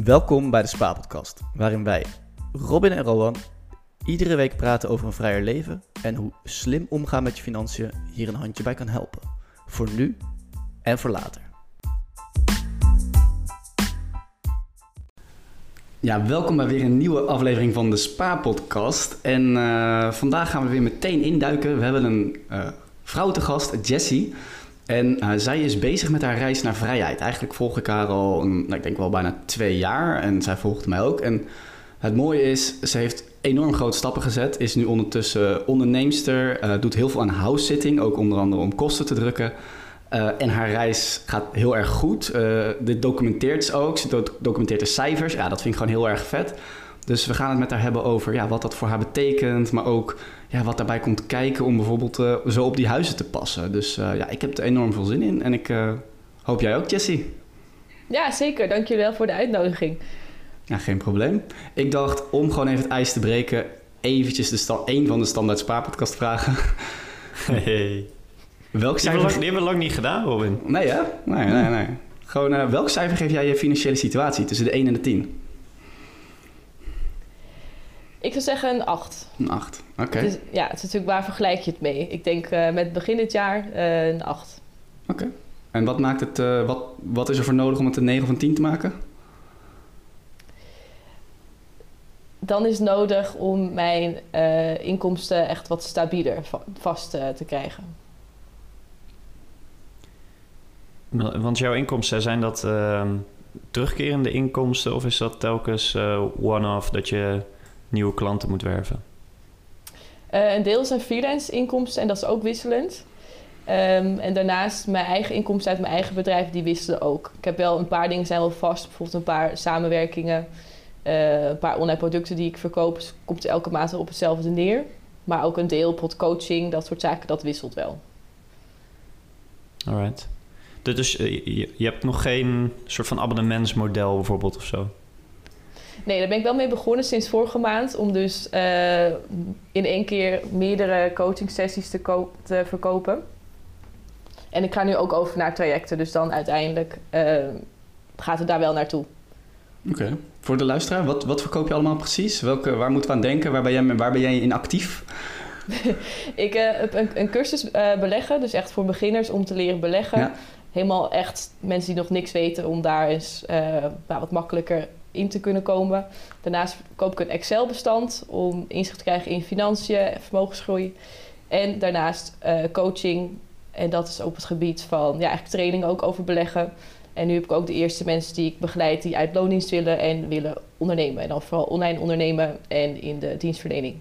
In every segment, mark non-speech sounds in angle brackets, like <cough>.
Welkom bij de Spa-podcast, waarin wij, Robin en Rowan, iedere week praten over een vrijer leven en hoe slim omgaan met je financiën hier een handje bij kan helpen. Voor nu en voor later. Ja, welkom bij weer een nieuwe aflevering van de Spa-podcast. En eh, vandaag gaan we weer meteen induiken. We hebben een uh, vrouw te gast, Jessie. En uh, zij is bezig met haar reis naar vrijheid. Eigenlijk volg ik haar al, nou, ik denk wel bijna twee jaar. En zij volgt mij ook. En het mooie is, ze heeft enorm grote stappen gezet. Is nu ondertussen onderneemster. Uh, doet heel veel aan house-sitting. Ook onder andere om kosten te drukken. Uh, en haar reis gaat heel erg goed. dit documenteert ze ook. Ze documenteert de cijfers. Ja, dat vind ik gewoon heel erg vet. Dus we gaan het met haar hebben over ja, wat dat voor haar betekent, maar ook ja, wat daarbij komt kijken om bijvoorbeeld uh, zo op die huizen te passen. Dus uh, ja, ik heb er enorm veel zin in en ik uh, hoop jij ook, Jessie. Ja, zeker. Dankjewel voor de uitnodiging. Ja, geen probleem. Ik dacht om gewoon even het ijs te breken, eventjes de sta- één van de standaard spaarpodcast vragen. <laughs> Hey. Welk die, hebben lang, die hebben we lang niet gedaan, Robin. Nee, hè? Nee, nee, nee. Gewoon, welk cijfer geef jij je financiële situatie tussen de 1 en de 10? Ik zou zeggen een 8. Een 8, oké. Okay. Dus, ja, het is natuurlijk waar vergelijk je het mee. Ik denk uh, met begin dit jaar uh, een 8. Oké. Okay. En wat, maakt het, uh, wat, wat is er voor nodig om het een 9 of een 10 te maken? Dan is nodig om mijn inkomsten echt wat stabieler vast te krijgen. Want jouw inkomsten, zijn dat ehm, terugkerende inkomsten of is dat telkens one-off dat je nieuwe klanten moet werven? Uh, een deel zijn freelance inkomsten en dat is ook wisselend. Um, en daarnaast mijn eigen inkomsten uit mijn eigen bedrijf, die wisselen ook. Ik heb wel een paar dingen zijn wel vast, bijvoorbeeld een paar samenwerkingen, uh, een paar online producten die ik verkoop. Dus komt elke maand op hetzelfde neer. Maar ook een deel, bijvoorbeeld coaching, dat soort zaken, dat wisselt wel. Alright. Dus je, je hebt nog geen soort van abonnementsmodel bijvoorbeeld of zo? Nee, daar ben ik wel mee begonnen sinds vorige maand. Om dus uh, in één keer meerdere coaching sessies te, te, verkopen. En ik ga nu ook over naar trajecten. Dus dan uiteindelijk uh, gaat het daar wel naartoe. Oké. Okay. Voor de luisteraar, wat, wat verkoop je allemaal precies? Welke, waar moeten we aan denken? Waar ben jij, waar ben jij in actief? <laughs> ik uh, heb een, een cursus beleggen. Dus echt voor beginners om te leren beleggen. Ja. Helemaal echt mensen die nog niks weten om daar eens nou, wat makkelijker in te kunnen komen. Daarnaast koop ik een Excel-bestand om inzicht te krijgen in financiën en vermogensgroei. En daarnaast uh, coaching. En dat is op het gebied van ja, eigenlijk training ook over beleggen. En nu heb ik ook de eerste mensen die ik begeleid die uit loondienst willen en willen ondernemen. En dan vooral online ondernemen en in de dienstverlening.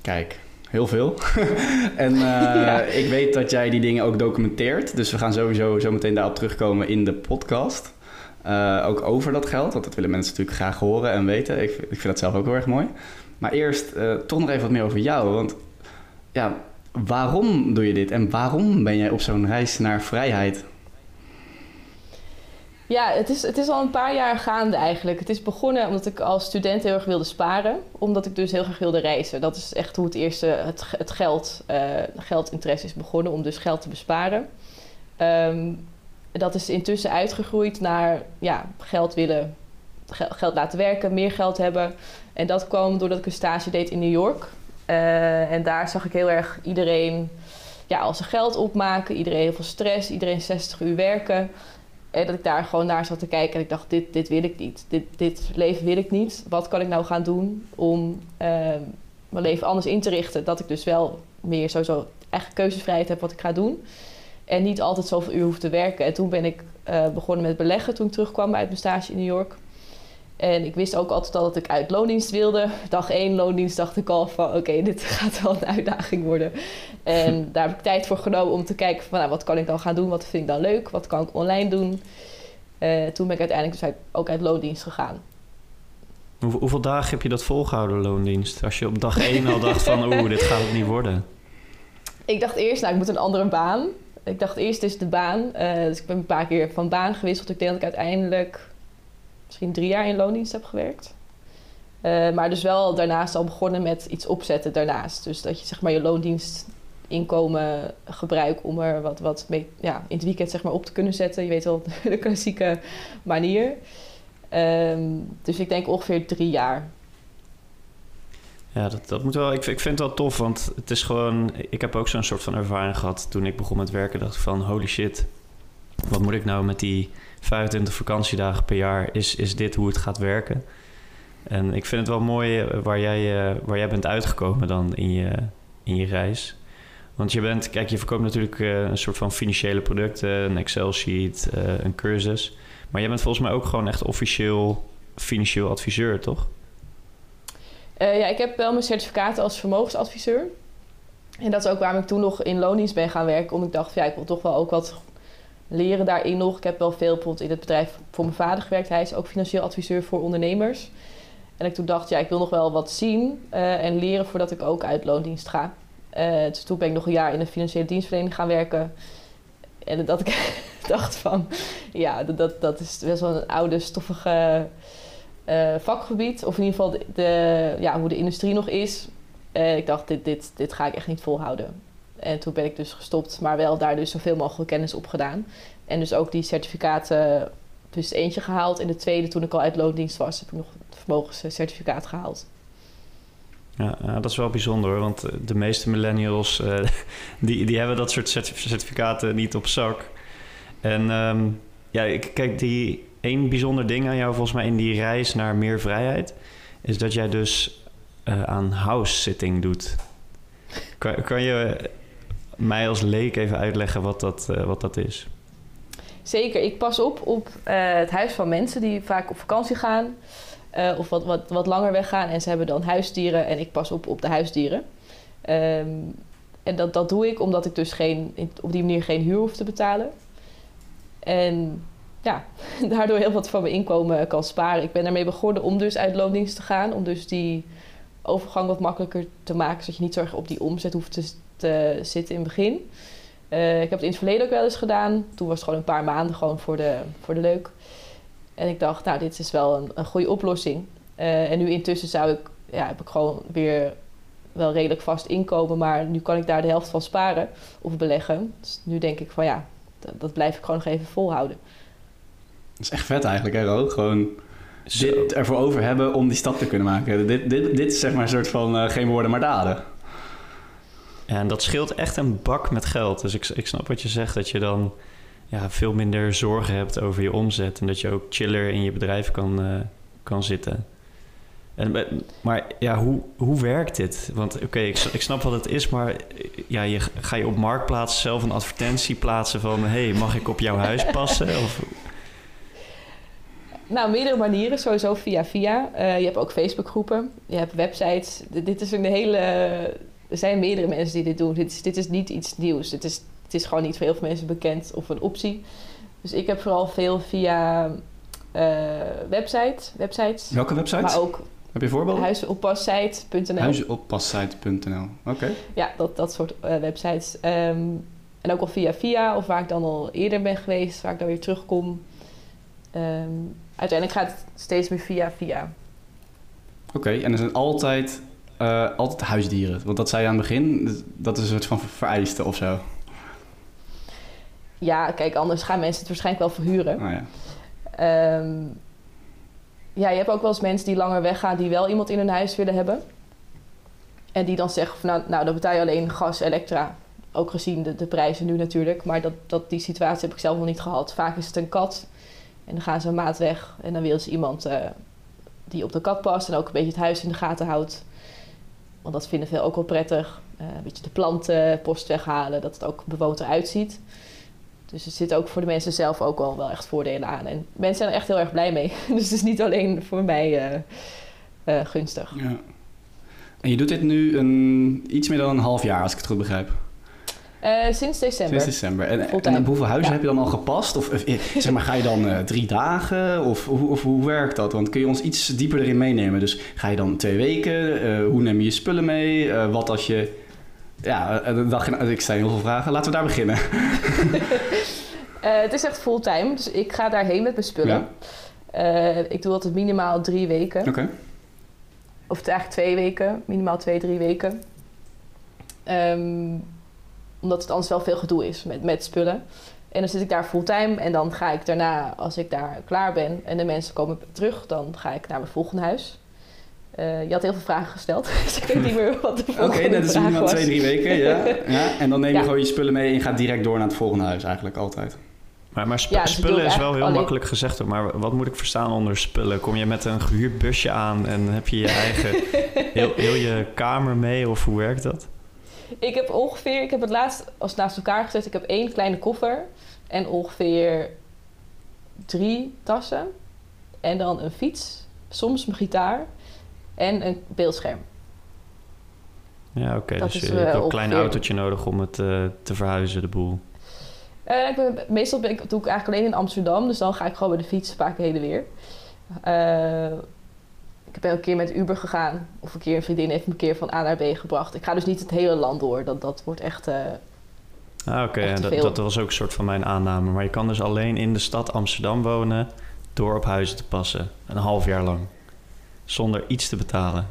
Kijk, heel veel. <laughs> en uh, <laughs> ja. ik weet dat jij die dingen ook documenteert. Dus we gaan sowieso zo meteen daarop terugkomen in de podcast. Uh, ook over dat geld, want dat willen mensen natuurlijk graag horen en weten. Ik, ik vind dat zelf ook heel erg mooi. Maar eerst uh, toch nog even wat meer over jou. Want ja, waarom doe je dit en waarom ben jij op zo'n reis naar vrijheid? Ja, het is, het is al een paar jaar gaande eigenlijk. Het is begonnen omdat ik als student heel erg wilde sparen. Omdat ik dus heel graag wilde reizen. Dat is echt hoe het eerste, het, het geld, uh, geldinteresse is begonnen. Om dus geld te besparen. Um, dat is intussen uitgegroeid naar ja, geld willen, geld laten werken, meer geld hebben. En dat kwam doordat ik een stage deed in New York. Uh, en daar zag ik heel erg iedereen ja, al zijn geld opmaken, iedereen heel veel stress, iedereen 60 uur werken. En dat ik daar gewoon naar zat te kijken en ik dacht, dit, dit wil ik niet. Dit, dit leven wil ik niet. Wat kan ik nou gaan doen om uh, mijn leven anders in te richten? Dat ik dus wel meer sowieso echt keuzevrijheid heb wat ik ga doen. En niet altijd zoveel uur hoef te werken. En toen ben ik uh, begonnen met beleggen toen ik terugkwam uit mijn stage in New York. En ik wist ook altijd al dat ik uit loondienst wilde. Dag één loondienst dacht ik al van oké, okay, dit <laughs> gaat wel een uitdaging worden. En <laughs> daar heb ik tijd voor genomen om te kijken van nou, wat kan ik dan gaan doen? Wat vind ik dan leuk? Wat kan ik online doen? Uh, toen ben ik uiteindelijk dus ook uit loondienst gegaan. Hoe, hoeveel dagen heb je dat volgehouden, loondienst? Als je op dag één al dacht van <laughs> oeh, dit gaat het niet worden. Ik dacht eerst, nou, ik moet een andere baan ik dacht eerst is de baan. Uh, dus ik ben een paar keer van baan gewisseld. Ik denk dat ik uiteindelijk misschien drie jaar in loondienst heb gewerkt. Uh, maar dus wel daarnaast al begonnen met iets opzetten daarnaast. Dus dat je zeg maar je loondienstinkomen gebruikt om er wat, wat mee, ja, in het weekend zeg maar op te kunnen zetten. Je weet wel, <laughs> de klassieke manier. Ehm, dus ik denk ongeveer drie jaar. Ja, dat, dat moet wel. Ik, ik vind het wel tof, want het is gewoon. Ik heb ook zo'n soort van ervaring gehad toen ik begon met werken. Dacht ik van holy shit, wat moet ik nou met die 25 vakantiedagen per jaar? Is, is dit hoe het gaat werken? En ik vind het wel mooi eh, waar jij, uh, waar jij bent uitgekomen dan in je, in je reis. Want je bent, kijk, je verkoopt natuurlijk uh, een soort van financiële producten, een Excel-sheet, een cursus. Maar jij bent volgens mij ook gewoon echt officieel financieel adviseur, toch? Uh, ja, ik heb wel mijn certificaat als vermogensadviseur. En dat is ook waarom ik toen nog in loondienst ben gaan werken. Omdat ik dacht, ja, ik wil toch wel ook wat leren daarin nog. Ik heb wel veel bijvoorbeeld in het bedrijf voor mijn vader gewerkt. Hij is ook financieel adviseur voor ondernemers. En ik toen dacht, ja, ik wil nog wel wat zien uh, en leren voordat ik ook uit loondienst ga. Uh, dus toen ben ik nog een jaar in de financiële dienstverlening gaan werken. En dat ik <laughs> dacht van, ja, dat, dat is best wel een oude, stoffige uh, vakgebied. Of in ieder geval de, ja, hoe de industrie nog is. Uh, ik dacht, dit, dit, dit ga ik echt niet volhouden. En toen ben ik dus gestopt, maar wel daar dus zoveel mogelijk kennis op gedaan. En dus ook die certificaten, dus eentje gehaald. En de tweede, toen ik al uit loondienst was, heb ik nog het vermogenscertificaat gehaald. Ja, ja, dat is wel bijzonder want de meeste millennials <laughs> die, die hebben dat soort certificaten niet op zak. En um, ja, kijk, die één bijzonder ding aan jou volgens mij in die reis naar meer vrijheid... is dat jij dus uh, aan house-sitting doet. Kan, kan je mij als leek even uitleggen wat dat, uh, wat dat is? Zeker. Ik pas op op uh, het huis van mensen die vaak op vakantie gaan... of wat, wat, wat langer weggaan en ze hebben dan huisdieren... en ik pas op op de huisdieren. Um, en dat, dat doe ik omdat ik dus geen, op die manier geen huur hoef te betalen... En ja, <laughs> daardoor heel wat van mijn inkomen kan sparen. Ik ben daarmee begonnen om dus uit loondienst te gaan. Om dus die overgang wat makkelijker te maken. Zodat je niet zo erg op die omzet hoeft te, te zitten in het begin. Uh, ik heb het in het verleden ook wel eens gedaan. Toen was het gewoon een paar maanden gewoon voor de, voor de leuk. En ik dacht, nou, dit is wel een, een goede oplossing. Uh, en nu intussen zou ik, ja, heb ik gewoon weer wel redelijk vast inkomen. Maar nu kan ik daar de helft van sparen of beleggen. Dus nu denk ik van ja, dat, dat blijf ik gewoon nog even volhouden. Dat is echt vet eigenlijk, hè, Ro? Gewoon dit ervoor over hebben om die stap te kunnen maken. Dit, dit, dit is zeg maar een soort van uh, geen woorden maar daden. Ja, en dat scheelt echt een bak met geld. Dus ik, ik snap wat je zegt, dat je dan ja, veel minder zorgen hebt over je omzet. En dat je ook chiller in je bedrijf kan, uh, kan zitten. En, maar ja, hoe, hoe werkt dit? Want oké, okay, ik, ik, snap wat het is, maar ja, je, ga je op Marktplaats zelf een advertentie plaatsen van... hey, mag ik op jouw huis passen? Of... Nou, meerdere manieren. Sowieso via via. Uh, je hebt ook Facebookgroepen. Je hebt websites. dit is een hele... Er zijn meerdere mensen die dit doen. Dit is, dit is niet iets nieuws. Het is, het is gewoon niet voor heel veel mensen bekend of een optie. Dus ik heb vooral veel via uh, website, websites. Welke websites? Maar ook heb je voorbeelden? Huisoppassite.nl. Huisoppassite.nl, oké. Okay. Ja, dat, dat soort uh, websites. Um, en ook al via via, of waar ik dan al eerder ben geweest, waar ik dan weer terugkom. Um, uiteindelijk gaat het steeds meer via via. Oké, okay, en er zijn altijd, uh, altijd huisdieren. Want dat zei je aan het begin, dat is een soort van vereiste of zo. Ja, kijk, anders gaan mensen het waarschijnlijk wel verhuren. Oh, ja. Um, ja, je hebt ook wel eens mensen die langer weggaan die wel iemand in hun huis willen hebben. En die dan zeggen van nou, nou dan betaal je alleen gas, elektra. Ook gezien de, de prijzen nu natuurlijk. Maar dat, dat, die situatie heb ik zelf nog niet gehad. Vaak is het een kat. En dan gaan ze een maat weg. En dan wil ze iemand uh, die op de kat past. En ook een beetje het huis in de gaten houdt. Want dat vinden veel ook wel prettig. Uh, een beetje de planten, post weghalen. Dat het ook bewoond eruit ziet. Dus er zit ook voor de mensen zelf ook al wel echt voordelen aan. En mensen zijn er echt heel erg blij mee. <laughs> Dus het is niet alleen voor mij uh, gunstig. Ja. En je doet dit nu een, iets meer dan een half jaar, als ik het goed begrijp. Uh, sinds december. Sinds december. En, en hoeveel huizen ja. heb je dan al gepast? Of zeg maar, ga je dan uh, drie dagen? Of, of, of, hoe werkt dat? Want kun je ons iets dieper erin meenemen? Dus ga je dan twee weken? Uh, hoe neem je je spullen mee? wat als je ja, dacht, ik stel heel veel vragen. Laten we daar beginnen. <laughs> het is echt fulltime, dus ik ga daarheen met mijn spullen. Ja. Ik doe altijd minimaal drie weken. Oké. Okay. Of eigenlijk twee weken, minimaal twee, drie weken. Um, omdat het anders wel veel gedoe is met, met spullen. En dan zit ik daar fulltime en dan ga ik daarna, als ik daar klaar ben en de mensen komen terug, dan ga ik naar mijn volgende huis. Eh, je had heel veel vragen gesteld, <laughs> dus ik weet niet meer wat de volgende Oké, dat is minimaal twee, drie weken. Ja. <laughs> Ja. En dan neem je Ja. gewoon je spullen mee en je gaat direct door naar het volgende huis eigenlijk altijd. Maar, maar sp- Ja, dus spullen is wel heel alleen- makkelijk gezegd hoor. Maar wat moet ik verstaan onder spullen? Kom je met een gehuurd busje aan en heb je je eigen... <laughs> heel, heel je kamer mee of hoe werkt dat? Ik heb ongeveer, ik heb het laatst als naast elkaar gezet. Ik heb één kleine koffer en ongeveer drie tassen. En dan een fiets, soms mijn gitaar en een beeldscherm. Ja, oké. Dus is, je hebt eh, ook een klein autootje nodig om het eh, te verhuizen, de boel. Eh, ik ben, meestal ben ik, doe ik eigenlijk alleen in Amsterdam, dus dan ga ik gewoon met de fiets keer heen en weer. Ik ben een keer met Uber gegaan, of een keer een vriendin heeft me een keer van A naar B gebracht. Ik ga dus niet het hele land door, dat, dat wordt echt... eh, Ah, oké. Dat, dat was ook een soort van mijn aanname. Maar je kan dus alleen in de stad Amsterdam wonen door op huizen te passen. Een half jaar lang. Zonder iets te betalen.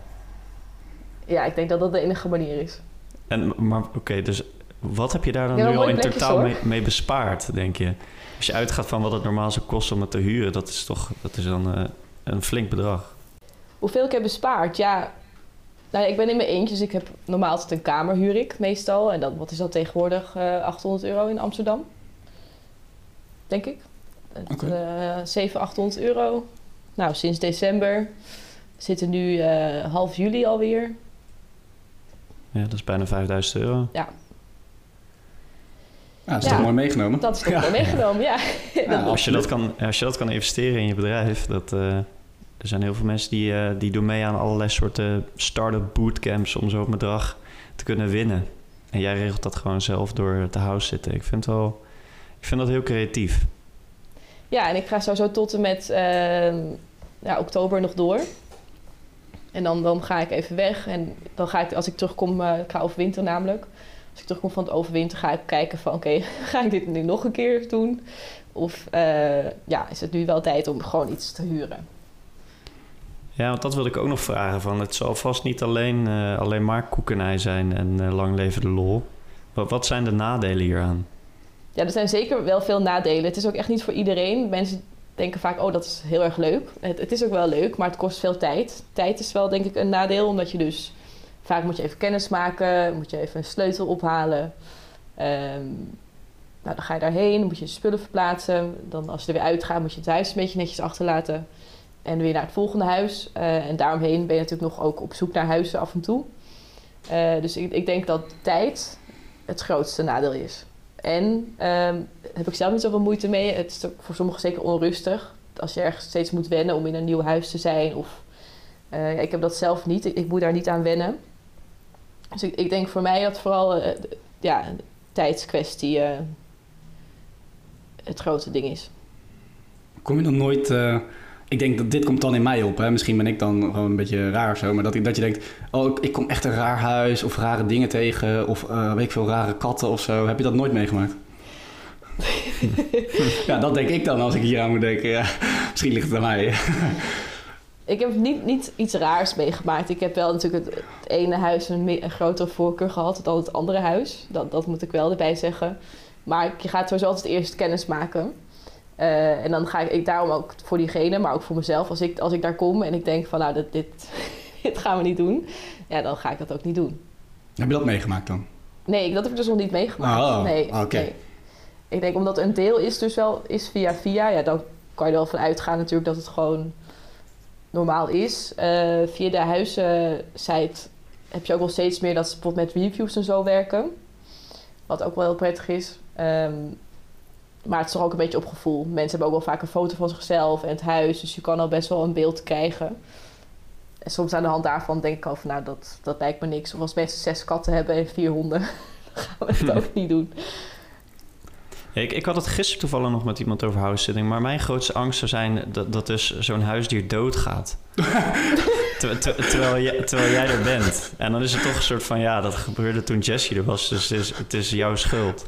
ja, ik denk dat dat de enige manier is. En, maar oké, dus wat heb je daar dan Ja, nu al in totaal mee bespaard, denk je? Als je uitgaat van wat het normaal zou kosten om het te huren, dat is toch dat is dan eh, een flink bedrag. Hoeveel ik heb bespaard? Ja, nou ja, ik ben in mijn eentje, dus ik heb normaal altijd een kamer huur ik meestal. En dan, wat is dat tegenwoordig? eh 800 euro in Amsterdam. Denk ik. Oké. eh, 700, 800 euro. Nou, sinds december. We zitten nu eh, half juli alweer. Ja, dat is bijna 5000 euro. Ja, dat is Ja. toch mooi meegenomen. Dat is toch Ja. wel meegenomen, ja. Ja, Als je, dat kan, als je dat kan investeren in je bedrijf, dat, eh, er zijn heel veel mensen die, eh, die doen mee aan allerlei soorten start-up bootcamps om zo'n bedrag te kunnen winnen. En jij regelt dat gewoon zelf door te house zitten. Ik vind, wel, ik vind dat heel creatief. Ja, en ik ga sowieso tot en met ehm, ja, oktober nog door. En dan, dan ga ik even weg. En dan ga ik, als ik terugkom, eh, ik ga overwinteren namelijk. Als ik terugkom van het overwinter, ga ik kijken van... oké, <laughs> ga ik dit nu nog een keer doen? Of eh, ja, is het nu wel tijd om gewoon iets te huren? Ja, want dat wilde ik ook nog vragen. Van, het zal vast niet alleen, eh, alleen maar koekenij zijn en eh, lang leven de lol. Wat, wat zijn de nadelen hieraan? Ja, er zijn zeker wel veel nadelen. Het is ook echt niet voor iedereen. Mensen denken vaak, oh, dat is heel erg leuk. Het, het is ook wel leuk, maar het kost veel tijd. Tijd is wel, denk ik, een nadeel, omdat je dus... Vaak moet je even kennis maken, moet je even een sleutel ophalen. Ehm, nou, dan ga je daarheen, moet je spullen verplaatsen. Dan als je er weer uitgaat, moet je het huis een beetje netjes achterlaten. En weer naar het volgende huis. Eh, en daaromheen ben je natuurlijk nog ook op zoek naar huizen af en toe. Eh, dus ik, ik denk dat tijd het grootste nadeel is. En ehm, heb ik zelf niet zoveel moeite mee. Het is voor sommigen zeker onrustig. Als je ergens steeds moet wennen om in een nieuw huis te zijn. Of, eh, ik heb dat zelf niet. Ik, moet daar niet aan wennen. Dus ik, ik denk voor mij dat vooral ja, tijdskwestie het grote ding is. Kom je dan nooit... ik denk dat dit komt dan in mij op. Hè? Misschien ben ik dan gewoon een beetje raar of zo. Maar dat, dat je denkt... Oh, ik, ik kom echt een raar huis. Of rare dingen tegen. Of eh, weet ik veel, rare katten of zo. Heb je dat nooit meegemaakt? <laughs> ja, dat denk ik dan als ik hier aan moet denken. Ja, misschien ligt het aan mij. Ik heb niet, niet iets raars meegemaakt. Ik heb wel natuurlijk het, het ene huis een grotere voorkeur gehad dan het andere huis. Dat, dat moet ik wel erbij zeggen. Maar je gaat sowieso altijd eerst kennis maken. Eh, en dan ga ik, ik daarom ook voor diegene, maar ook voor mezelf. Als ik, als ik daar kom en ik denk van nou, dit, dit, <laughs> dit gaan we niet doen. Ja, dan ga ik dat ook niet doen. Heb je dat meegemaakt dan? Nee, dat heb ik dus nog niet meegemaakt. Oh, nee, oké. nee. Ik denk omdat een deel is dus wel is via via. Ja, dan kan je er wel van uitgaan natuurlijk dat het gewoon normaal is. Eh, via de huizensite heb je ook wel steeds meer dat ze bijvoorbeeld met reviews en zo werken. Wat ook wel heel prettig is. Ehm, maar het is toch ook een beetje op gevoel. Mensen hebben ook wel vaak een foto van zichzelf en het huis. Dus je kan al best wel een beeld krijgen. En soms aan de hand daarvan denk ik al van, nou, dat, dat lijkt me niks. Of als mensen zes katten hebben en vier honden, <laughs> dan gaan we het ook niet doen. Ja, ik, ik had het gisteren toevallig nog met iemand over house sitting. Maar mijn grootste angst zou zijn dat, dat dus zo'n huisdier doodgaat. <laughs> Ter- ter- terwijl, jij, terwijl jij er bent. En dan is het toch een soort van... Ja, dat gebeurde toen Jessie er was. Dus het is, het is jouw schuld.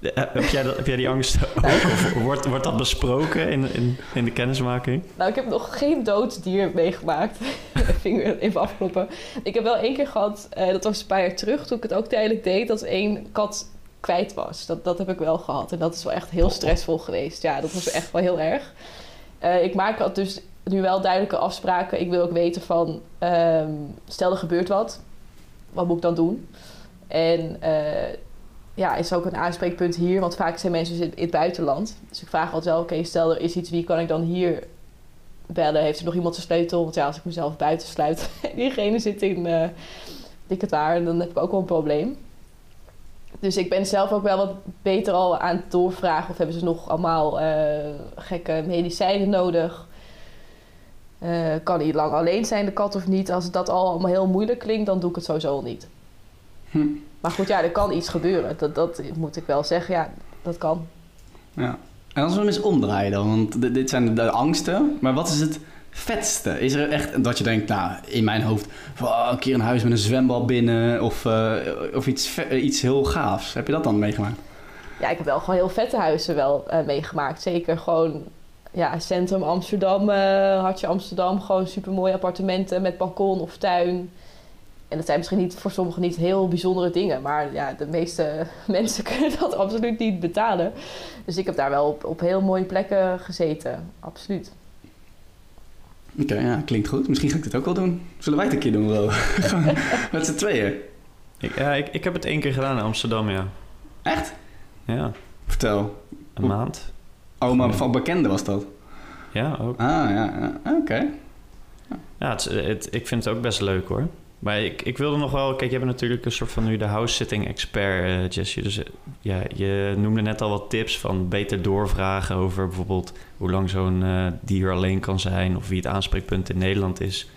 Eh, Heb jij, dat, heb jij die angst ook? Of wordt, wordt dat besproken in, in, in de kennismaking? Nou, ik heb nog geen dood dier meegemaakt. <laughs> Vinger even afkloppen. Ik heb wel één keer gehad, eh, dat was een paar jaar terug, toen ik het ook tijdelijk deed, dat één kat kwijt was. Dat, dat heb ik wel gehad. En dat is wel echt heel stressvol geweest. Ja, dat was echt wel heel erg. Eh, ik maak dus nu wel duidelijke afspraken. Ik wil ook weten van, ehm, stel er gebeurt wat, wat moet ik dan doen? En uh, ja, is ook een aanspreekpunt hier, want vaak zijn mensen in, het buitenland. Dus ik vraag altijd wel, oké, stel er is iets, wie kan ik dan hier bellen? Heeft er nog iemand zijn sleutel? Want ja, als ik mezelf buiten sluit en <laughs> diegene zit in uh, dikke daar, dan heb ik ook wel een probleem. Dus ik ben zelf ook wel wat beter al aan het doorvragen. Of hebben ze nog allemaal uh, gekke medicijnen nodig? Uh, kan hij lang alleen zijn, de kat of niet? Als dat al allemaal heel moeilijk klinkt, dan doe ik het sowieso al niet. Hm. Maar goed, ja, er kan iets gebeuren. Dat, dat moet ik wel zeggen. Ja, dat kan. Ja. En als we hem eens omdraaien dan, want dit zijn de angsten. Maar wat is het vetste? Is er echt dat je denkt, nou, in mijn hoofd, oh, een keer een huis met een zwembad binnen of, uh, of iets, iets heel gaafs. Heb je dat dan meegemaakt? Ja, ik heb wel gewoon heel vette huizen wel uh, meegemaakt. Zeker gewoon, ja, centrum Amsterdam, uh, Hartje Amsterdam. Gewoon supermooie appartementen met balkon of tuin. En dat zijn misschien niet voor sommigen niet heel bijzondere dingen, maar ja, de meeste <laughs> mensen kunnen dat absoluut niet betalen. Dus ik heb daar wel op, op heel mooie plekken gezeten, absoluut. Oké, ja, klinkt goed. Misschien ga ik dit ook wel doen. Zullen wij het een keer doen, Ro? <laughs> Met z'n tweeën. Ik, ja, ik, ik heb het één keer gedaan in Amsterdam, ja. Echt? Ja. Vertel. Een maand. Oh, maar van bekende was dat? Ja, ook. Ah, ja, ja. oké. Okay. Ja, ja het, het, ik vind het ook best leuk hoor. Maar ik, ik wilde nog wel... Kijk, je bent natuurlijk een soort van nu de house-sitting expert, uh, Jesse. Dus uh, ja, je noemde net al wat tips van beter doorvragen over bijvoorbeeld hoe lang zo'n uh, dier alleen kan zijn of wie het aanspreekpunt in Nederland is.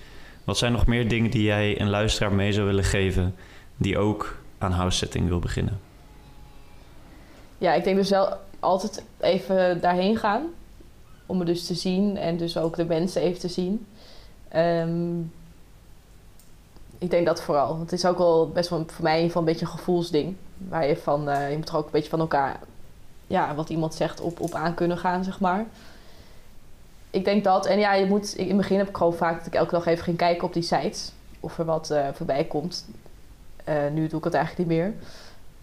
Wat zijn nog meer dingen die jij een luisteraar mee zou willen geven die ook aan house-sitting wil beginnen? Ja, ik denk dus wel altijd even daarheen gaan om het dus te zien en dus ook de mensen even te zien. Um, ik denk dat vooral. Het is ook wel best wel voor mij een beetje een gevoelsding. Waar je van, uh, je moet er ook een beetje van elkaar, ja, wat iemand zegt, op, op aan kunnen gaan, zeg maar. Ik denk dat. En ja, je moet, in het begin heb ik gewoon vaak dat ik elke dag even ging kijken op die sites. Of er wat uh, voorbij komt. Uh, nu doe ik het eigenlijk niet meer.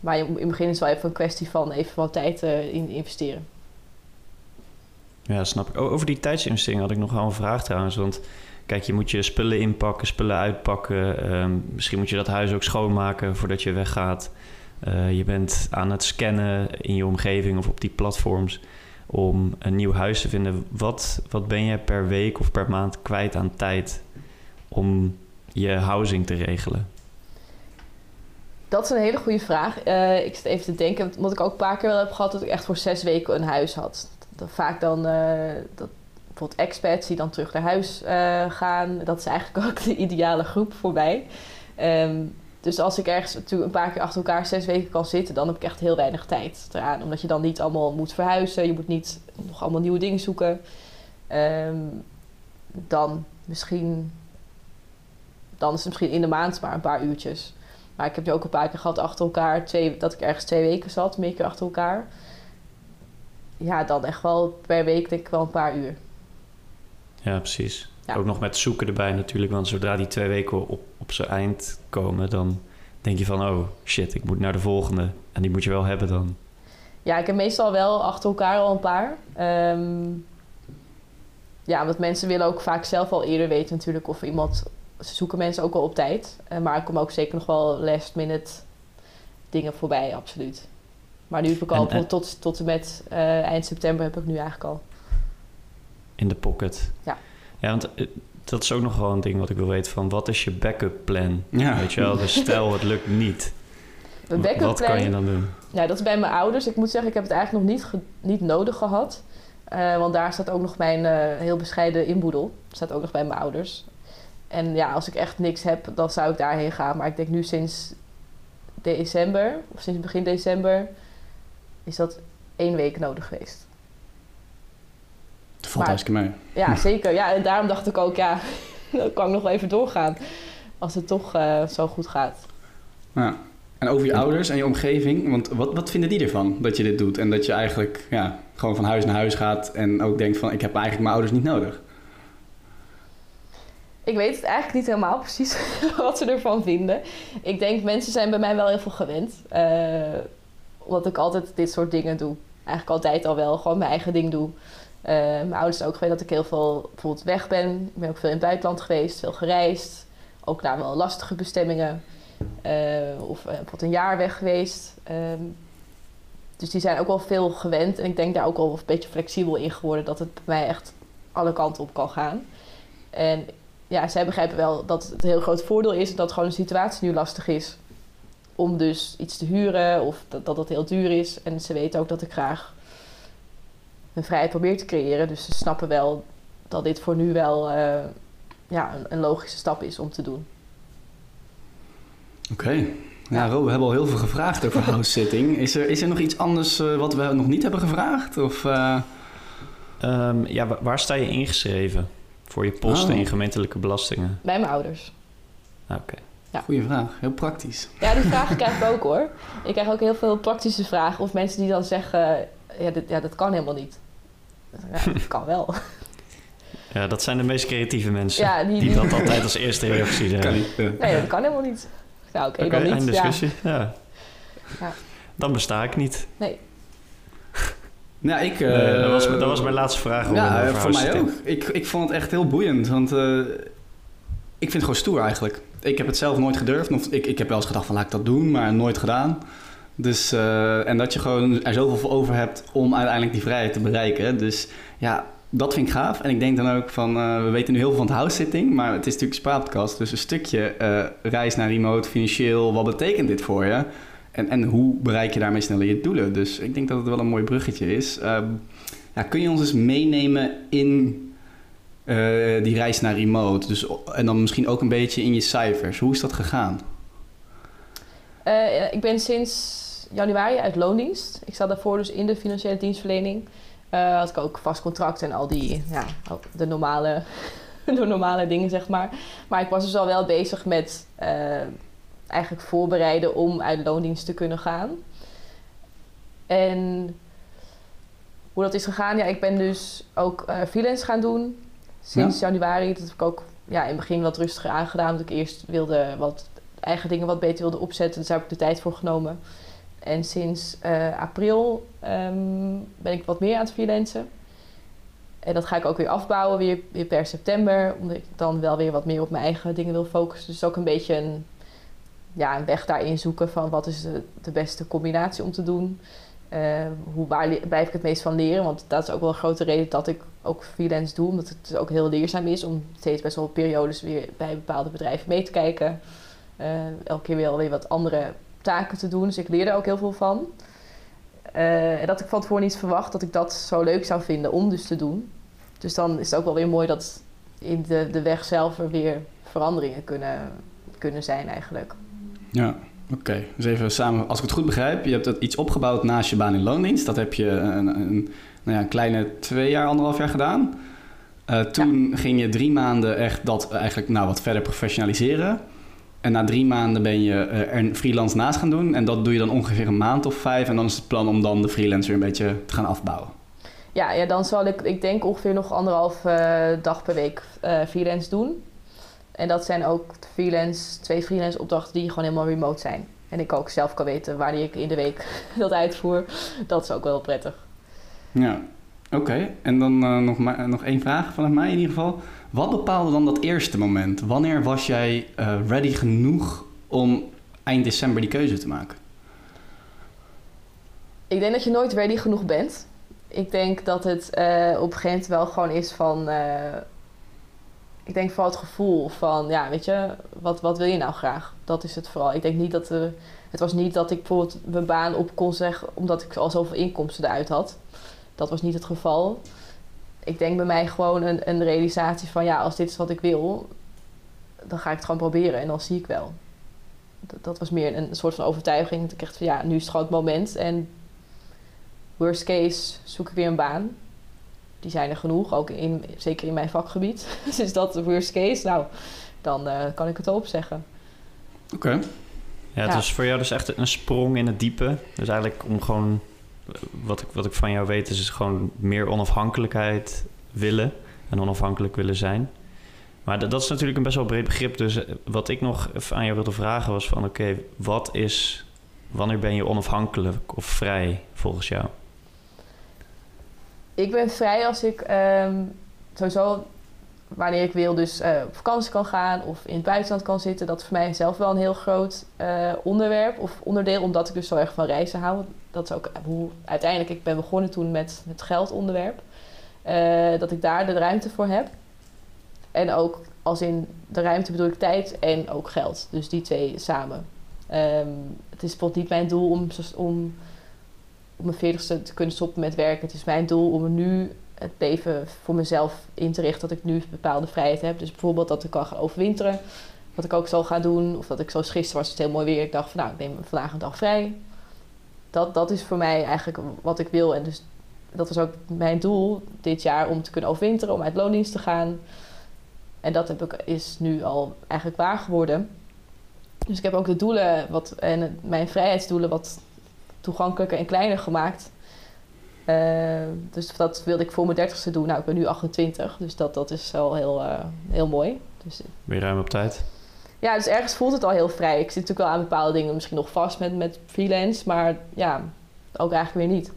Maar in het begin is het wel even een kwestie van even wat tijd in investeren. Ja, snap ik. over die tijdsinvestering had ik nog wel een vraag trouwens. Want Kijk, je moet je spullen inpakken, spullen uitpakken. Ehm, misschien moet je dat huis ook schoonmaken voordat je weggaat. Uh, je bent aan het scannen in je omgeving of op die platforms om een nieuw huis te vinden. Wat, wat ben je per week of per maand kwijt aan tijd om je housing te regelen? Dat is een hele goede vraag. Uh, ik zit even te denken, omdat ik ook een paar keer wel heb gehad dat ik echt voor zes weken een huis had. Vaak dan, uh, dat, bijvoorbeeld expats die dan terug naar huis uh, gaan. Dat is eigenlijk ook de ideale groep voor mij. Um, dus als ik ergens een paar keer achter elkaar zes weken kan zitten, dan heb ik echt heel weinig tijd eraan. Omdat je dan niet allemaal moet verhuizen, je moet niet nog allemaal nieuwe dingen zoeken. Um, dan misschien, dan is het misschien in de maand maar een paar uurtjes. Maar ik heb je ook een paar keer gehad achter elkaar, twee, dat ik ergens twee weken zat, meer keer achter elkaar. Ja, dan echt wel per week denk ik wel een paar uur. Ja, precies. Ook nog met zoeken erbij natuurlijk. Want zodra die twee weken op, op zijn eind komen, dan denk je van... oh, shit, ik moet naar de volgende. En die moet je wel hebben dan. Ja, ik heb meestal wel achter elkaar al een paar. Um, ja, want mensen willen ook vaak zelf al eerder weten natuurlijk of iemand... Ze zoeken mensen ook wel op tijd. Uh, maar ik kom ook zeker nog wel last minute dingen voorbij, absoluut. Maar nu heb ik al en, en... tot, tot en met uh, eind september heb ik nu eigenlijk al in de pocket. Ja. Ja, want eh, dat is ook nog wel een ding wat ik wil weten van wat is je backup plan? Ja. Weet je wel, dus stel het lukt niet. Een backup wat plan, kan je dan doen? Ja, dat is bij mijn ouders. Ik moet zeggen, ik heb het eigenlijk nog niet, niet nodig gehad. Uh, want daar staat ook nog mijn uh, heel bescheiden inboedel. Staat ook nog bij mijn ouders. En ja, als ik echt niks heb, dan zou ik daarheen gaan. Maar ik denk nu sinds december, of sinds begin december, is dat één week nodig geweest. Dat valt hartstikke mee. Ja, <laughs> zeker. Ja, en daarom dacht ik ook, ja, <laughs> dan kan ik nog wel even doorgaan. Als het toch uh, zo goed gaat. Ja. En over je ouders en je omgeving, want wat, wat vinden die ervan dat je dit doet? En dat je eigenlijk ja, gewoon van huis naar huis gaat en ook denkt van ik heb eigenlijk mijn ouders niet nodig. Ik weet het eigenlijk niet helemaal precies <laughs> wat ze ervan vinden. Ik denk mensen zijn bij mij wel heel veel gewend. Uh, omdat ik altijd dit soort dingen doe. Eigenlijk altijd al wel, gewoon mijn eigen ding doe. Eh, mijn ouders ook geweest dat ik heel veel bijvoorbeeld weg ben. Ik ben ook veel in het buitenland geweest, veel gereisd. Ook naar wel lastige bestemmingen. Eh, of bijvoorbeeld een jaar weg geweest. Ehm, dus die zijn ook wel veel gewend. En ik denk daar ook wel een beetje flexibel in geworden. Dat het bij mij echt alle kanten op kan gaan. En ja, zij begrijpen wel dat het een heel groot voordeel is. Dat gewoon de situatie nu lastig is. Om dus iets te huren of dat, dat heel duur is. En ze weten ook dat ik graag mijn vrijheid probeer te creëren. Dus ze snappen wel dat dit voor nu wel uh, ja, een, een, logische stap is om te doen. Oké. Okay. Ja, Ro, we hebben al heel veel gevraagd over <laughs> house sitting. Is er, is er nog iets anders uh, wat we nog niet hebben gevraagd? Of, uh... um, ja, waar sta je ingeschreven voor je posten oh. in gemeentelijke belastingen? Bij mijn ouders. Oké. Okay. Ja. Goeie vraag, heel praktisch. Ja, die vragen <laughs> krijg ik ook hoor. Ik krijg ook heel veel praktische vragen. Of mensen die dan zeggen, ja, dit, ja dat kan helemaal niet. Ja, dat kan wel. Ja, dat zijn de meest creatieve mensen. Ja, die, die, dat altijd als eerste reactie zeggen. Niet, Nee, dat kan helemaal niet. Nou, oké, okay, dan niet. discussie, ja. ja. Dan besta ik niet. Nee. Nou, ik... Uh, dat, was, dat was mijn laatste vraag. Ja, voor mij ook. Ik, ik vond het echt heel boeiend, want uh, ik vind het gewoon stoer eigenlijk. Ik heb het zelf nooit gedurfd. Of ik, ik heb wel eens gedacht van laat ik dat doen, maar nooit gedaan. Dus, uh, en dat je gewoon er zoveel voor over hebt om uiteindelijk die vrijheid te bereiken. Dus ja, dat vind ik gaaf. En ik denk dan ook van, uh, we weten nu heel veel van het house sitting, maar het is natuurlijk een spraakkast. Dus een stukje uh, reis naar remote, financieel, wat betekent dit voor je? En, en hoe bereik je daarmee sneller je doelen? Dus ik denk dat het wel een mooi bruggetje is. Uh, ja, kun je ons eens meenemen in die reis naar remote? Dus, en dan misschien ook een beetje in je cijfers. Hoe is dat gegaan? ik ben sinds januari uit loondienst. Ik zat daarvoor dus in de financiële dienstverlening. Uh, had ik ook vast contract en al die, ja, de normale, <laughs> de normale dingen, zeg maar. Maar ik was dus al wel bezig met uh, eigenlijk voorbereiden om uit loondienst te kunnen gaan. En hoe dat is gegaan, ja, ik ben dus ook uh, freelance gaan doen sinds januari. Dat heb ik ook ja, in het begin wat rustiger aangedaan, omdat ik eerst wilde wat eigen dingen wat beter wilde opzetten. Dus daar heb ik de tijd voor genomen. En sinds uh, april um, ben ik wat meer aan het freelancen. En dat ga ik ook weer afbouwen, weer, weer, per september. Omdat ik dan wel weer wat meer op mijn eigen dingen wil focussen. Dus ook een beetje een, ja, een weg daarin zoeken van wat is de, beste combinatie om te doen. Uh, hoe, waar blijf ik het meest van leren? Want dat is ook wel een grote reden dat ik ook freelance doe. Omdat het ook heel leerzaam is om steeds best wel periodes weer bij bepaalde bedrijven mee te kijken. Uh, elke keer weer alweer wat andere taken te doen. Dus ik leerde er ook heel veel van. Uh, en dat ik van tevoren niet verwacht dat ik dat zo leuk zou vinden om dus te doen. Dus dan is het ook wel weer mooi dat in de, de weg zelf er weer veranderingen kunnen, kunnen zijn eigenlijk. Ja, oké. Dus even samen, als ik het goed begrijp, je hebt dat iets opgebouwd naast je baan in loondienst. Dat heb je een, een, nou ja, een kleine twee jaar, anderhalf jaar gedaan. Uh, toen ging je drie maanden echt dat eigenlijk nou, wat verder professionaliseren. En na drie maanden ben je er een freelance naast gaan doen. En dat doe je dan ongeveer een maand of vijf. En dan is het plan om dan de freelance weer een beetje te gaan afbouwen. Ja, ja dan zal ik, ik denk ongeveer nog anderhalf uh, dag per week uh, freelance doen. En dat zijn ook freelance, twee freelance opdrachten die gewoon helemaal remote zijn. En ik ook zelf kan weten wanneer ik in de week <laughs> dat uitvoer. Dat is ook wel prettig. Ja, oké. En dan uh, nog, maar, nog één vraag vanuit mij in ieder geval. Wat bepaalde dan dat eerste moment? Wanneer was jij uh, ready genoeg om eind december die keuze te maken? Ik denk dat je nooit ready genoeg bent. Ik denk dat het uh, op een gegeven wel gewoon is van. Uh, ik denk vooral het gevoel van, ja, weet je, wat, wat wil je nou graag? Dat is het vooral. Ik denk niet dat. het was niet dat ik bijvoorbeeld mijn baan op kon zeggen omdat ik al zoveel inkomsten eruit had. Dat was niet het geval ik denk bij mij gewoon een, een realisatie van ja, als dit is wat ik wil, dan ga ik het gewoon proberen en dan zie ik wel. Dat, dat was meer een, soort van overtuiging. Dat ik echt van ja, nu is het gewoon het moment. En worst case zoek ik weer een baan. Die zijn er genoeg, ook in, zeker in mijn vakgebied. <laughs> dus is dat de worst case? Nou, dan uh, kan ik het opzeggen. Oké. Ja, het ja. was voor jou dus echt een sprong in het diepe. Dus eigenlijk om gewoon wat ik, wat ik van jou weet, is gewoon meer onafhankelijkheid willen en onafhankelijk willen zijn. Maar dat, is natuurlijk een best wel breed begrip. Dus eh, wat ik nog aan jou wilde vragen was van... oké, wat is wanneer ben je onafhankelijk of vrij volgens jou? Ik ben vrij als ik ehm, sowieso wanneer ik wil dus uh, op vakantie kan gaan of in het buitenland kan zitten. Dat is voor mij zelf wel een heel groot uh, onderwerp of onderdeel, omdat ik dus zo erg van reizen hou. Dat is ook hoe uiteindelijk ik ben begonnen toen met het geldonderwerp. Uh, dat ik daar de ruimte voor heb. En ook als in de ruimte bedoel ik tijd en ook geld. Dus die twee samen. Um, het is bijvoorbeeld niet mijn doel om, om op mijn veertigste te kunnen stoppen met werken. Het is mijn doel om nu het leven voor mezelf in te richten. Dat ik nu bepaalde vrijheid heb. Dus bijvoorbeeld dat ik kan gaan overwinteren. Wat ik ook zal gaan doen. Of dat ik zoals gisteren was het heel mooi weer. Ik dacht van nou, ik neem vandaag een dag vrij. Dat, dat is voor mij eigenlijk wat ik wil. En dus dat was ook mijn doel dit jaar om te kunnen overwinteren. Om uit loondienst te gaan. En dat heb ik, is nu al eigenlijk waar geworden. Dus ik heb ook de doelen wat, en mijn vrijheidsdoelen wat toegankelijker en kleiner gemaakt. Uh, dus dat wilde ik voor mijn dertigste doen. Nou, ik ben nu 28, dus dat, dat is wel heel, uh, heel mooi. Dus, ben je ruim op tijd? Ja, dus ergens voelt het al heel vrij. Ik zit natuurlijk wel aan bepaalde dingen misschien nog vast met, met freelance, maar ja, ook eigenlijk weer niet.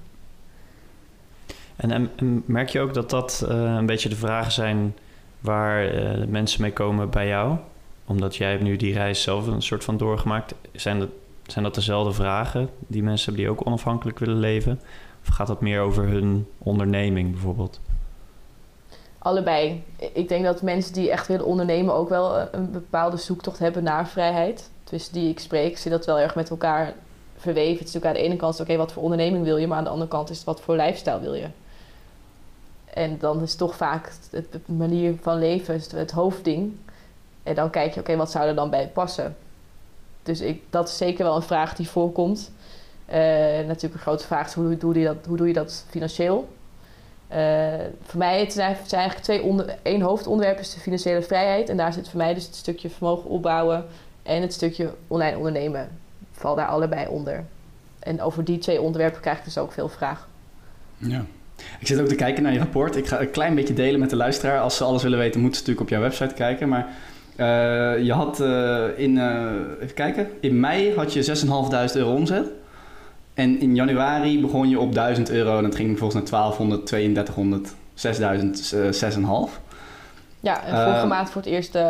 En, en merk je ook dat dat uh, een beetje de vragen zijn waar mensen mee komen bij jou? Omdat jij hebt nu die reis zelf een soort van doorgemaakt. Zijn dat, zijn dat dezelfde vragen die mensen hebben die ook onafhankelijk willen leven? Of gaat dat meer over hun onderneming bijvoorbeeld? Allebei. Ik denk dat mensen die echt willen ondernemen ook wel eh, een bepaalde zoektocht hebben naar vrijheid. Tussen die ik spreek, zie dat wel erg met elkaar verweven. Het is natuurlijk aan de ene kant, oké, wat voor onderneming wil je? Maar aan de andere kant is het, wat voor lifestyle wil je? En dan is toch vaak de manier van leven het hoofdding. En dan kijk je, oké, wat zou er dan bij passen? Dus ik, dat is zeker wel een vraag die voorkomt. Uh, natuurlijk een grote vraag is hoe, doe je dat, hoe doe je dat financieel? Uh, voor mij zijn, eigenlijk twee onder, één hoofdonderwerp is de financiële vrijheid. En daar zit voor mij dus het stukje vermogen opbouwen en het stukje online ondernemen. Val daar allebei onder. En over die twee onderwerpen krijg ik dus ook veel vragen. Ja. Ik zit ook te kijken naar je rapport. Ik ga een klein beetje delen met de luisteraar. Als ze alles willen weten, moeten ze natuurlijk op jouw website kijken. Maar uh, je had uh, in, even kijken, in mei had je 6.500 euro omzet. En in januari begon je op 1000 euro en dat ging volgens naar 1200, 3200, 6000, uh, 6,5. Ja, en vorige uh, maand voor het eerst uh,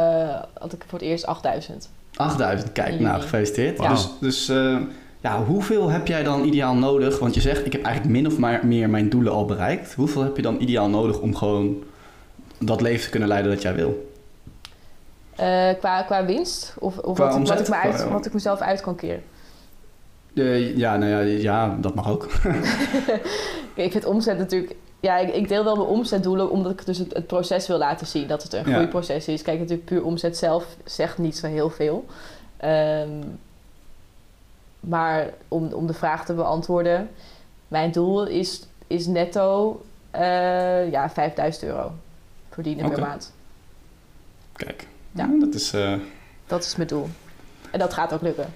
had ik voor het eerst 8000. 8000, kijk, nou gefeliciteerd. Wow. Dus, dus uh, ja, hoeveel heb jij dan ideaal nodig? Want je zegt, ik heb eigenlijk min of meer mijn doelen al bereikt. Hoeveel heb je dan ideaal nodig om gewoon dat leven te kunnen leiden dat jij wil? Uh, qua, qua winst? Of, of qua wat, omzet, wat, ik me uit, wat ik mezelf uit kan keren? Uh, ja, nou ja, ja, dat mag ook. <laughs> ik vind omzet natuurlijk... Ja, ik, ik, deel wel mijn omzetdoelen omdat ik dus het, het, proces wil laten zien. Dat het een groeiproces is. Kijk, natuurlijk puur omzet zelf zegt niet zo heel veel. Um, maar om, om de vraag te beantwoorden... Mijn doel is, is netto uh, ja, 5000 euro verdienen okay. per maand. Kijk, ja. dat is... Uh... Dat is mijn doel. En dat gaat ook lukken.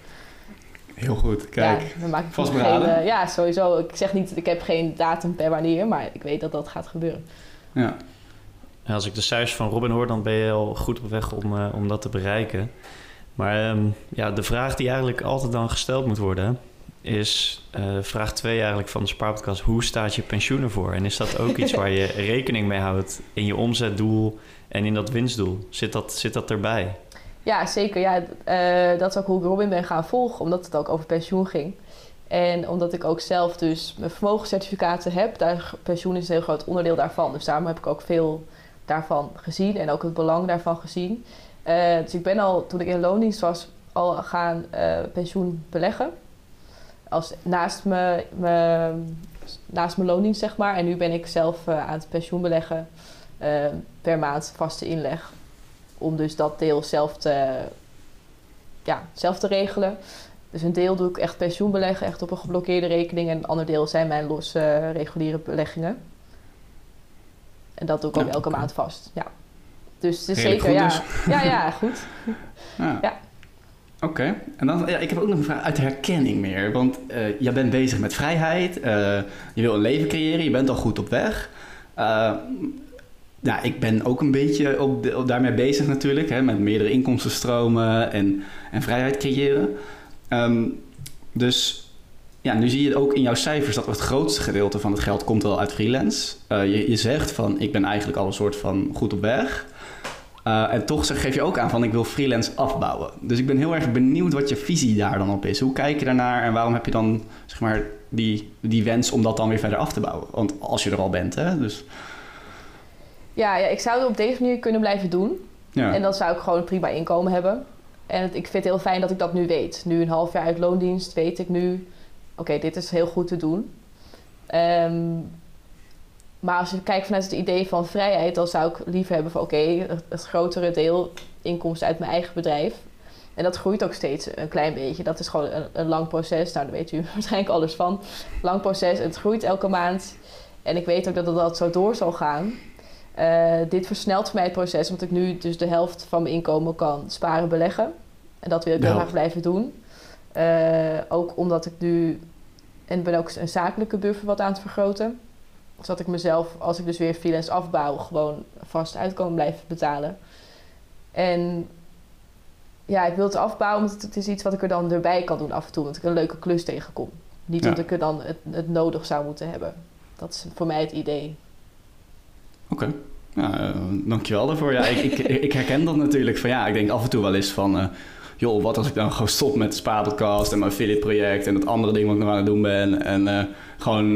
Heel goed, kijk. Ja, dan maak ik geen, uh, ja, sowieso. Ik zeg niet, ik heb geen datum per wanneer, maar ik weet dat dat gaat gebeuren. Ja. En als ik de cijfers van Robin hoor, dan ben je al goed op weg om, uh, om dat te bereiken. Maar um, ja, de vraag die eigenlijk altijd dan gesteld moet worden, is uh, vraag 2 eigenlijk van de Spaarpodcast. Hoe staat je pensioen ervoor? En is dat ook iets waar je <laughs> rekening mee houdt in je omzetdoel en in dat winstdoel? Zit dat, zit dat erbij? Ja, zeker. Ja, uh, dat is ook hoe ik Robin ben gaan volgen, omdat het ook over pensioen ging. En omdat ik ook zelf dus mijn vermogenscertificaten heb, daar, pensioen is een heel groot onderdeel daarvan. Dus daarom heb ik ook veel daarvan gezien en ook het belang daarvan gezien. Uh, dus ik ben al, toen ik in loondienst was, al gaan uh, pensioen beleggen. Als, naast, me, me, naast mijn loondienst, zeg maar. En nu ben ik zelf aan het pensioen beleggen per maand vaste inleg om dus dat deel zelf te, ja, zelf te regelen. Dus een deel doe ik echt pensioenbeleggen, echt op een geblokkeerde rekening. En een ander deel zijn mijn losse uh, reguliere beleggingen. En dat doe ik ook ja, elke okay. maand vast. Ja. Dus het is zeker, ja. Dus. ja. Ja, goed. <laughs> ja. ja. Oké, okay. en dan, ja, ik heb ook nog een vraag uit herkenning meer. Want uh, jij bent bezig met vrijheid, uh, je wil een leven creëren, je bent al goed op weg. Uh, ja, ik ben ook een beetje op, op daarmee bezig natuurlijk, hè, met meerdere inkomstenstromen en, en vrijheid creëren. Um, dus ja, nu zie je ook in jouw cijfers dat het grootste gedeelte van het geld komt wel uit freelance. Uh, je, je zegt van ik ben eigenlijk al een soort van goed op weg. Uh, en toch geef je ook aan van ik wil freelance afbouwen. Dus ik ben heel erg benieuwd wat je visie daar dan op is. Hoe kijk je daarnaar en waarom heb je dan zeg maar, die, die wens om dat dan weer verder af te bouwen? Want als je er al bent, hè? Dus... Ja, ja, ik zou het op deze manier kunnen blijven doen. Ja. En dan zou ik gewoon een prima inkomen hebben. En ik vind het heel fijn dat ik dat nu weet. Nu een half jaar uit loondienst weet ik nu... oké, dit is heel goed te doen. Um, maar als je kijkt vanuit het idee van vrijheid... dan zou ik liever hebben van... oké, het grotere deel inkomsten uit mijn eigen bedrijf. En dat groeit ook steeds een klein beetje. Dat is gewoon een, een lang proces. Nou, daar weet u <laughs> waarschijnlijk alles van. Lang proces. Het groeit elke maand. En ik weet ook dat het dat zo door zal gaan. Uh, dit versnelt voor mij het proces, omdat ik nu dus de helft van mijn inkomen kan sparen, beleggen. En dat wil ik heel graag blijven doen. Uh, ook omdat ik nu, en ben ook een zakelijke buffer wat aan het vergroten. Zodat ik mezelf, als ik dus weer freelance afbouw, gewoon vast uitkomen blijven betalen. En ja, ik wil het afbouwen, omdat het is iets wat ik er dan erbij kan doen af en toe. omdat ik een leuke klus tegenkom. Niet ja. omdat ik er dan het, het nodig zou moeten hebben. Dat is voor mij het idee. Oké. Okay. Ja, uh, dankjewel daarvoor. Ja, ik, ik, ik, herken dat natuurlijk. Van, ja, ik denk af en toe wel eens van... Uh, joh, wat als ik dan gewoon stop met de Spa-podcast en mijn affiliate project... en dat andere ding wat ik nog aan het doen ben... en uh, gewoon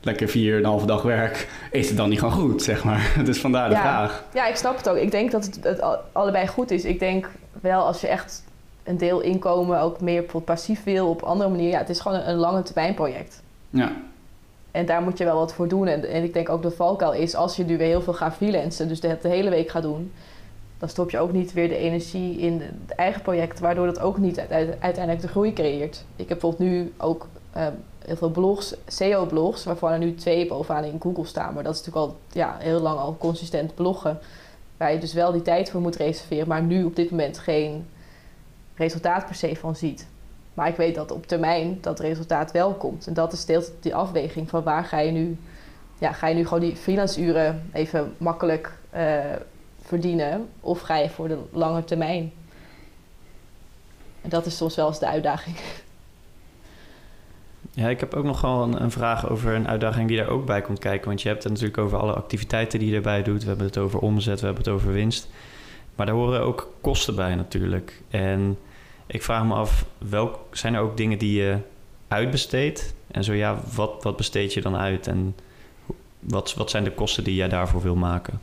lekker vier en een halve dag werk... is het dan niet gewoon goed, zeg maar. <laughs> Dus vandaar de ja. vraag. Ja, ik snap het ook. Ik denk dat het, het allebei goed is. Ik denk wel als je echt een deel inkomen ook meer passief wil... op andere manier... Ja, het is gewoon een, een lange termijn project. Ja, en daar moet je wel wat voor doen. En, en ik denk ook de valkuil is, als je nu weer heel veel gaat freelancen, dus de, de hele week gaat doen, dan stop je ook niet weer de energie in het eigen project, waardoor dat ook niet uiteindelijk de groei creëert. Ik heb bijvoorbeeld nu ook um, heel veel blogs, SEO-blogs, waarvan er nu twee bovenaan in Google staan. Maar dat is natuurlijk al ja, heel lang al consistent bloggen, waar je dus wel die tijd voor moet reserveren, maar nu op dit moment geen resultaat per se van ziet. Maar ik weet dat op termijn dat resultaat wel komt. En dat is deels die afweging van waar ga je nu... Ja, ga je nu gewoon die freelance uren even makkelijk uh, verdienen? Of ga je voor de lange termijn? En dat is soms wel eens de uitdaging. Ja, ik heb ook nog wel een, een, vraag over een uitdaging die daar ook bij komt kijken. Want je hebt het natuurlijk over alle activiteiten die je erbij doet. We hebben het over omzet, we hebben het over winst. Maar daar horen ook kosten bij natuurlijk. En ik vraag me af, welk, zijn er ook dingen die je uitbesteedt? En zo ja, wat, wat besteed je dan uit? En wat, wat zijn de kosten die jij daarvoor wil maken?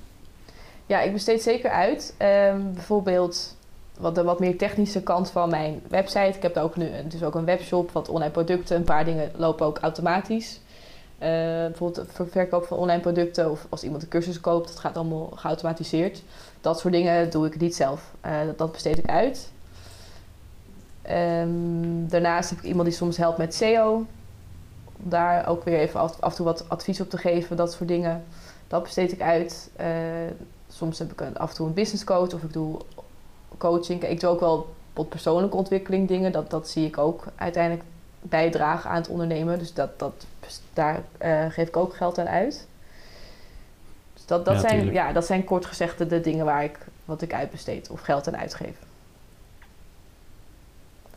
Ja, ik besteed zeker uit. Um, bijvoorbeeld wat de wat meer technische kant van mijn website. Ik heb ook nu dus ook een webshop, wat online producten. Een paar dingen lopen ook automatisch. Uh, bijvoorbeeld voor verkoop van online producten of als iemand een cursus koopt, dat gaat allemaal geautomatiseerd. Dat soort dingen doe ik niet zelf. Uh, dat besteed ik uit. Um, daarnaast heb ik iemand die soms helpt met SEO. Om daar ook weer even af, af en toe wat advies op te geven, dat soort dingen. Dat besteed ik uit. Uh, soms heb ik een, af en toe een business coach of ik doe coaching. Ik doe ook wel wat persoonlijke ontwikkeling dingen. Dat, dat zie ik ook uiteindelijk bijdragen aan het ondernemen. Dus dat, dat, daar uh, geef ik ook geld aan uit. Dus dat, dat, ja, zijn, ja, dat zijn kort gezegd de dingen waar ik, wat ik uitbesteed of geld aan uitgeef.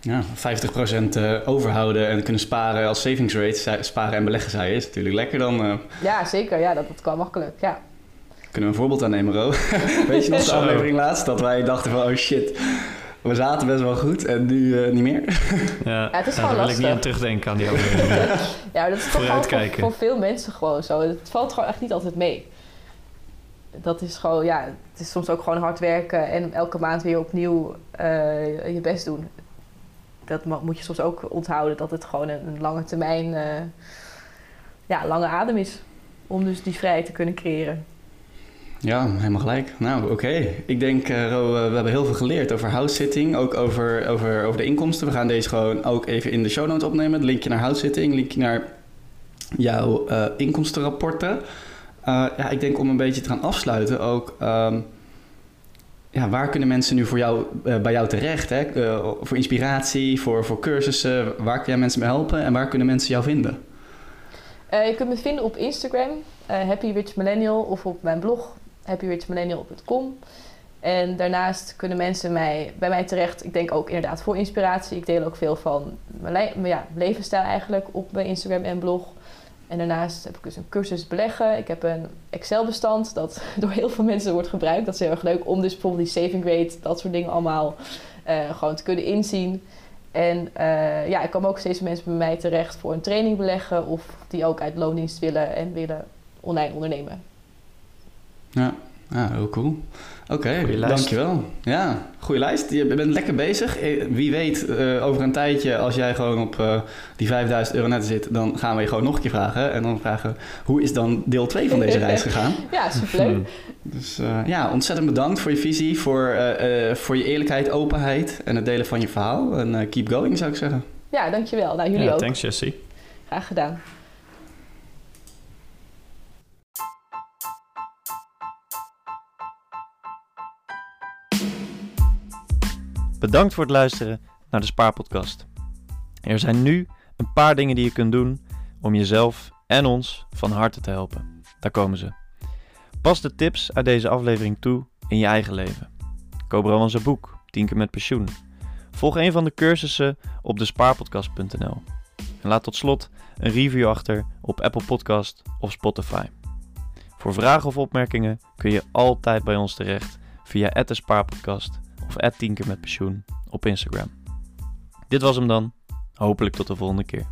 Ja, 50% uh, overhouden en kunnen sparen als savings rate, sparen en beleggen, zei je, is natuurlijk lekker dan. Uh... Ja, zeker. Ja, dat, dat kan makkelijk, ja. Kunnen we een voorbeeld aannemen, Ro? <laughs> Weet je nog de aflevering laatst, dat wij dachten van, oh shit, we zaten best wel goed en nu uh, niet meer. <laughs> ja, ja, het is ja, gewoon daar wil ik niet aan terugdenken aan die aflevering. <laughs> ja, dat is toch gewoon voor, voor, veel mensen gewoon zo. Het valt gewoon echt niet altijd mee. Dat is gewoon, ja, het is soms ook gewoon hard werken en elke maand weer opnieuw je best doen dat moet je soms ook onthouden dat het gewoon een, lange termijn, uh, ja, lange adem is. Om dus die vrijheid te kunnen creëren. Ja, helemaal gelijk. Nou, oké. Ik denk, Ro, uh, we hebben heel veel geleerd over house sitting. Ook over, over, over de inkomsten. We gaan deze gewoon ook even in de show notes opnemen. Linkje naar house sitting, linkje naar jouw inkomstenrapporten. ja, ik denk om een beetje te gaan afsluiten ook... Um, ja, waar kunnen mensen nu voor jou, uh, bij jou terecht? Hè? Uh, voor inspiratie, voor, voor cursussen. Waar kun jij mensen mee helpen en waar kunnen mensen jou vinden? Uh, je kunt me vinden op Instagram, Happy Rich Millennial, of op mijn blog happyrich.millennial.com. En daarnaast kunnen mensen mij, bij mij terecht, ik denk ook inderdaad voor inspiratie. Ik deel ook veel van mijn, mijn ja, levensstijl eigenlijk op mijn Instagram en blog. En daarnaast heb ik dus een cursus beleggen. Ik heb een Excel-bestand dat <laughs> door heel veel mensen wordt gebruikt. Dat is heel erg leuk om dus bijvoorbeeld die saving rate, dat soort dingen allemaal eh, gewoon te kunnen inzien. En eh, ja, ik kom ook steeds mensen bij mij terecht voor een training beleggen of die ook uit loondienst willen en willen online ondernemen. Ja, ja heel cool. Oké, dankjewel. Ja, goede lijst. Je bent lekker bezig. Eh, Wie weet, eh, over een tijdje, als jij gewoon op eh, die 5000 euro net zit, dan gaan we je gewoon nog een keer vragen. En dan vragen, hoe is dan deel 2 van deze reis gegaan? <laughs> Ja, superleuk. Hmm. Dus eh, ja, ontzettend bedankt voor je visie, voor, eh, eh, voor je eerlijkheid, openheid en het delen van je verhaal. En keep going, zou ik zeggen. Ja, dankjewel. Nou, jullie Ja, ook. thanks Jessie. Graag gedaan. Bedankt voor het luisteren naar de Spaarpodcast. Er zijn nu een paar dingen die je kunt doen om jezelf en ons van harte te helpen. Daar komen ze. Pas de tips uit deze aflevering toe in je eigen leven. Koop Rowan zijn boek, 10 keer met pensioen. Volg een van de cursussen op despaarpodcast.nl. En laat tot slot een review achter op Apple Podcast of Spotify. Voor vragen of opmerkingen kun je altijd bij ons terecht via Spaarpodcast of 10 keer met pensioen op Instagram. Dit was hem dan. Hopelijk tot de volgende keer.